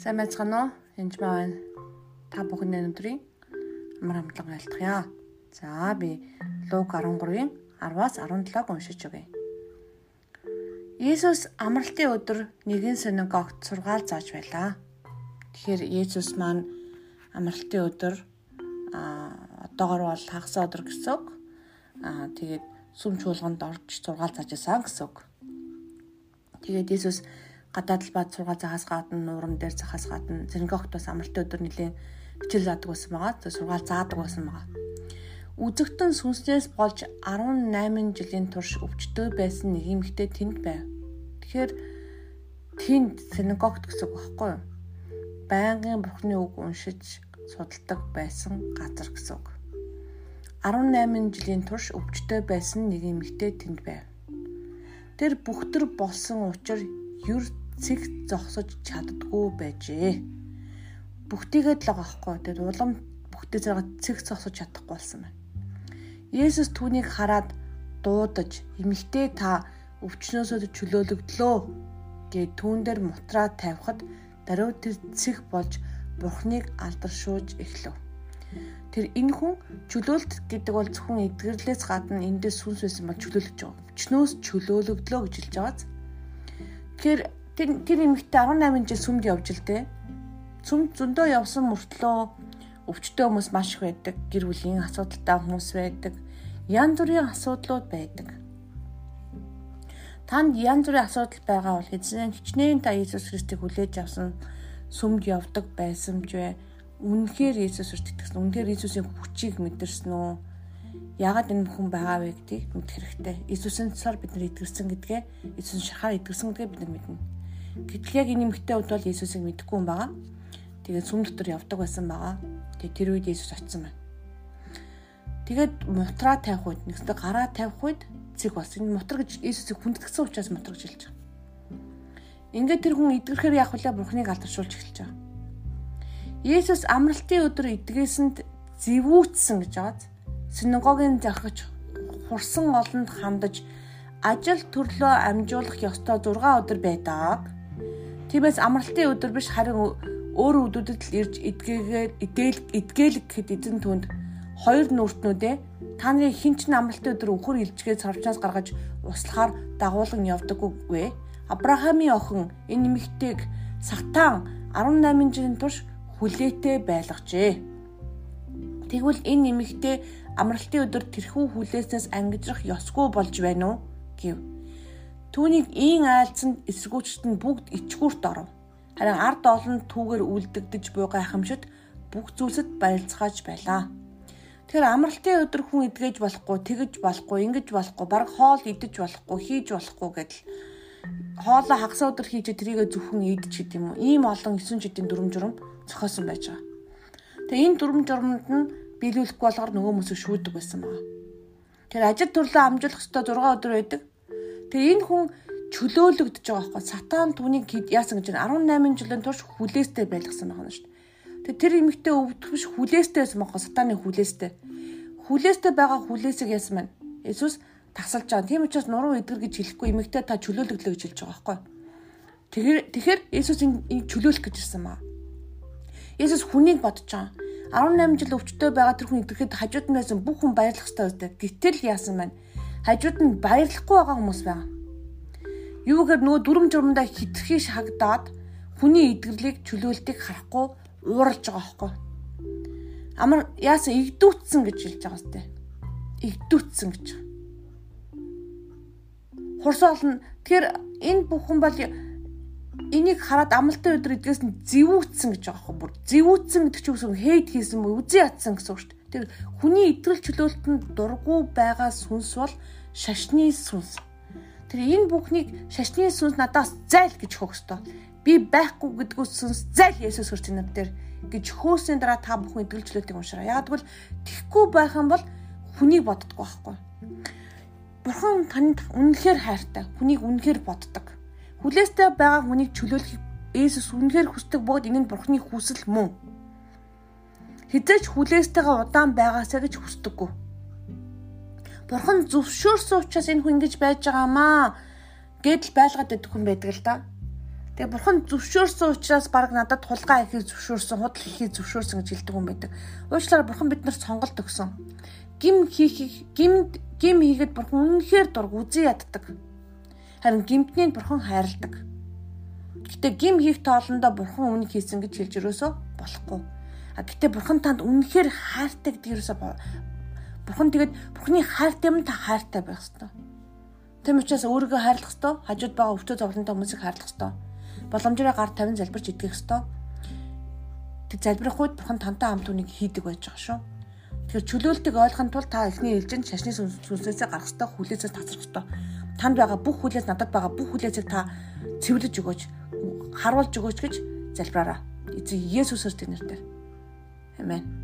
Сайн байцгаана уу? Энд маань та бүхэн өнөөдрийн амар хамтлага айлтгая. За би Лук 13-ийн 10-аас 17-г уншиж өгье. Иесус амралтын өдөр нэгэн синагогт сургаал зааж байлаа. Тэгэхээр Иесус маань амралтын өдөр а одоогор бол хагас өдөр гэсэн үг. А тэгээд сүм чуулганд орж сургаал зааж байсан гэсэн үг. Тэгээд Иесус гадаад талбайд сургаал захаас гадна нууран дээр захаас гадна зэрэгогт бас амралтын өдөр нэлийн хичээл заадаг байсан байгаа. Тэгээ сургаал заадаг байсан байгаа. Үзэгтэн сүнснээс болж 18 жилийн турш өвчтөй байсан нэг эмэгтэй тэнд байв. Тэгэхээр тэнд синагогт гэсэн үг байхгүй юу? Байнгын Бурхны үг уншиж судалдаг байсан газар гэсэн үг. 18 жилийн турш өвчтөй байсан нэг эмэгтэй тэнд байв. Тэр бүхтэр болсон учраас юр цэг зогсож чаддгүй байжээ. Бүгтийгээд л байгаа хгүй. Тэгээд улам бүгтээ зэрэг цэг зогсож чадахгүй болсон байна. Есүс түүнийг хараад дуудаж эмэгтэй та өвчнөөсөө чөлөөлөгдлөө гэд түүн дээр мутраа тавихад даруй тэр цэг болж бурхныг алдаршуулж эхлэв. Тэр энэ хүн чөлөөлт гэдэг бол зөвхөн эдгэрлээс гадна эндээс сүнс байсан бол чөлөөлөж байгаа. Өчнөөс чөлөөлөгдлөө гэж хэлж байгааз. Тэгэхээр Тэр тэр эмэгтэй 18 жил сүмд явж л дээ. Сүм зөндөө явсан мөртлөө өвчтөө хүмүүс маш их байдаг. Гэр бүлийн асуудалтай хүмүүс байдаг. Ян бүрийн асуудлууд байдаг. Танд ян бүрийн асуудал байгаа бол эзэн хичнээн та Иесус Христийг хүлээж авсан сүмд явдаг байсан ч вэ? Үнэхээр Иесус өртөгсөн. Үнэхээр Иесусийн хүчийг мэдэрсэн үү? Яагаад энэ хүн байгаа вэ гэдгийг мэдэх хэрэгтэй. Иесусийн цаар бид нар итгэрсэн гэдгээ, Иесус шахаар итгэрсэн гэдгээ бид нар мэднэ. Гэтэл яг энэ эмэгтэй хувьд бол Иесусыг мэдэхгүй юм байгаа. Тэгээд сүм дотор явдаг байсан байгаа. Тэгээд тэр үед Иесус очсон байна. Тэгээд мутраа тавих үед нэгсдэ гараа тавих үед цэг болсон. Энэ мутар гэж Иесусыг хүндэтгсэн учраас мутар гэж хэлж байгаа. Ингээд тэр хүн эдгэрхээр яг хүлээ Бурхныг алдаршуулж эхэлж байгаа. Иесус амралтын өдөр эдгээсэнд зэвүүцсэн гэж байгааз синагогийн захиж хурсан олонд хандаж ажил төрлөө амжуулах ёстой 6 өдөр байдаг. Тиймээс амралтын өдөр биш харин өөр өдөртөд л ирж эдгээгээд эдээл эдгээл гэхэд эзэн түнд хоёр нүртнүүдээ та нарын хинч амралтын өдөр өхөр илжгээд сарвчаас гаргаж услахаар дагуулan явдаггүй? Авраамийн охин энэ нэмэгтэйг сатан 18 жилийн турш хүлээтэй байлгажээ. Тэгвэл энэ нэмэгтэй амралтын өдөр тэрхүү хүлээснээс ангижрах ёсгүй болж байна уу? гэв. Түүнийг ийн айлцсанд эсэргүүчд нь бүгд ичгүүрт оров. Харин ард олон түүгээр үлдэгдэж буй гайхамшигт бүх зүйлсэд баялцгааж байлаа. Тэгэхээр амралтын өдөр хүн эдгэж болохгүй, тэгэж болохгүй, ингэж болохгүй, баг хоол идэж болохгүй, хийж болохгүй гэдэл хоолоо хагас өдөр хийж тэрийгэ зөвхөн идэж гэдэг юм уу. Ийм олон 9 жилийн дүрм журм зохиосон байж байгаа. Тэгээ энэ дүрм журманд нь биелүүлэхгүй болгоор нөгөө хүмүүсийг шүүдэг байсан байна. Тэр ажил төрлөө амжуулах ёстой 6 өдөр байдаг. Тэгээ энэ хүн чөлөөлөгдөж байгаа байхгүй. Сатан түүнийг яасан гэж 18 жилийн турш хүлээстэй байлгасан байна шүү дээ. Тэгээ тэр эмэгтэй өвдөх биш хүлээстэй байсан байхгүй сатаны хүлээстэй. Хүлээстэй байгаа хүлээсийг яасан байна. Есүс тасалж байгаа. Тийм учраас нуруу эдгэр гэж хэлэхгүй эмэгтэй та чөлөөлөгдлөө гэж хэлж байгаа байхгүй. Тэгэхээр тэгэхээр Есүс энэ чөлөөлөх гэж ирсэн маа. Есүс хүнийг бодож байгаа. 18 жил өвчтөй байгаа тэр хүн идэхэд хажууд нь байсан бүх хүн баярлах үстэй. Гэтэл яасан байна? Хажууд нь баярлахгүй байгаа хүмүүс байгаа. Юу гэхээр нөгөө дүрм журмдаа хитрхи шагдаад хүний эдгэрлийг чөлөөлтийг харахгүй ууралж байгаа хөөхгүй. Амар яасан игдүүцсэн гэж хэлж байгаа сте. Игдүүцсэн гэж. Хурс олно. Тэгэхээр энэ бүхэн бол энийг хараад амлалтын өдөр эдгээс нь зэвүүцсэн гэж байгаа хөө бүр. Зэвүүцсэн гэдэг чинь үгүй хейт хийсэн мө үзий ятсан гэсэн үг шүү дээ. Тэр хүний идрэл чөлөөлтөнд дургу байгаа сүнс бол шашны сүнс. Тэр энэ бүхнийг шашны сүнс надаас зайл гэж ёстой. Би байхгүй гэдгүү сүнс зайл Есүс нар дээр гэж хөөсний дараа та бүхэн идрэл чөлөөтийг уншаарай. Яг тэгвэл тэхгүй байх юм бол хүнийг боддгоо байхгүй. Бурхан танд үнэхээр хайртай. Хүнийг үнэхээр боддог. Хүлээстэй байгаа хүнийг чөлөөлөхийг Есүс үнэхээр хүсдэг бөгөөд энэ нь Бурханы хүсэл мөн хизээч хүлээстэйгээ удаан байгаасаа гэж хүсдэггүй. Бурхан зөвшөөрсөн учраас энэ хүн ингэж байж байгаамаа гэдэл байлгаад байдаг хүн байдаг л да. Тэгээ бурхан зөвшөөрсөн учраас баг надад хулгай хийхийг зөвшөөрсөн, худал хийхийг зөвшөөрсөн гэж хэлдэг хүн байдаг. Уучлаарай бурхан биднэрт сонголт өгсөн. Гим хийхийг гим гим хийгээд бурхан үнэнхээр дург үзий яддаг. Харин гимтнийг бурхан хайрладаг. Гэтэ гим хийх тоолондоо бурхан үнийг хийсэн гэж хэлж өрөөсөө болохгүй. А гэтэ бурхан танд үнэнхээр хайртай гэдэг ерөөсөө бурхан тэгээд бурханы хайртай юм та хайртай байх хэрэгтэй. Тэм учраас өөрийгөө хайрлах хэрэгтэй, хажууд байгаа өвчтө зовлонтой хүмүүсийг хайрлах хэрэгтэй. Боломжтой гар тавин залбирч идэх хэрэгтэй. Тэг залбирах үед бурхан тантай хамт үнийг хийдэг байж байгаа шүү. Тэгэхээр чөлөөлтөг ойлгохын тулд та эхний ээлжинд шашны сүнсээсээ гарах хэрэгтэй, хүлээсээс тасрах хэрэгтэй. Танд байгаа бүх хүлээс надад байгаа бүх хүлээсийг та цэвэрлэж өгөөч, харуулж өгөөч гэж залбираараа. Эцэг Есүсээр тэнэртэй. Amen.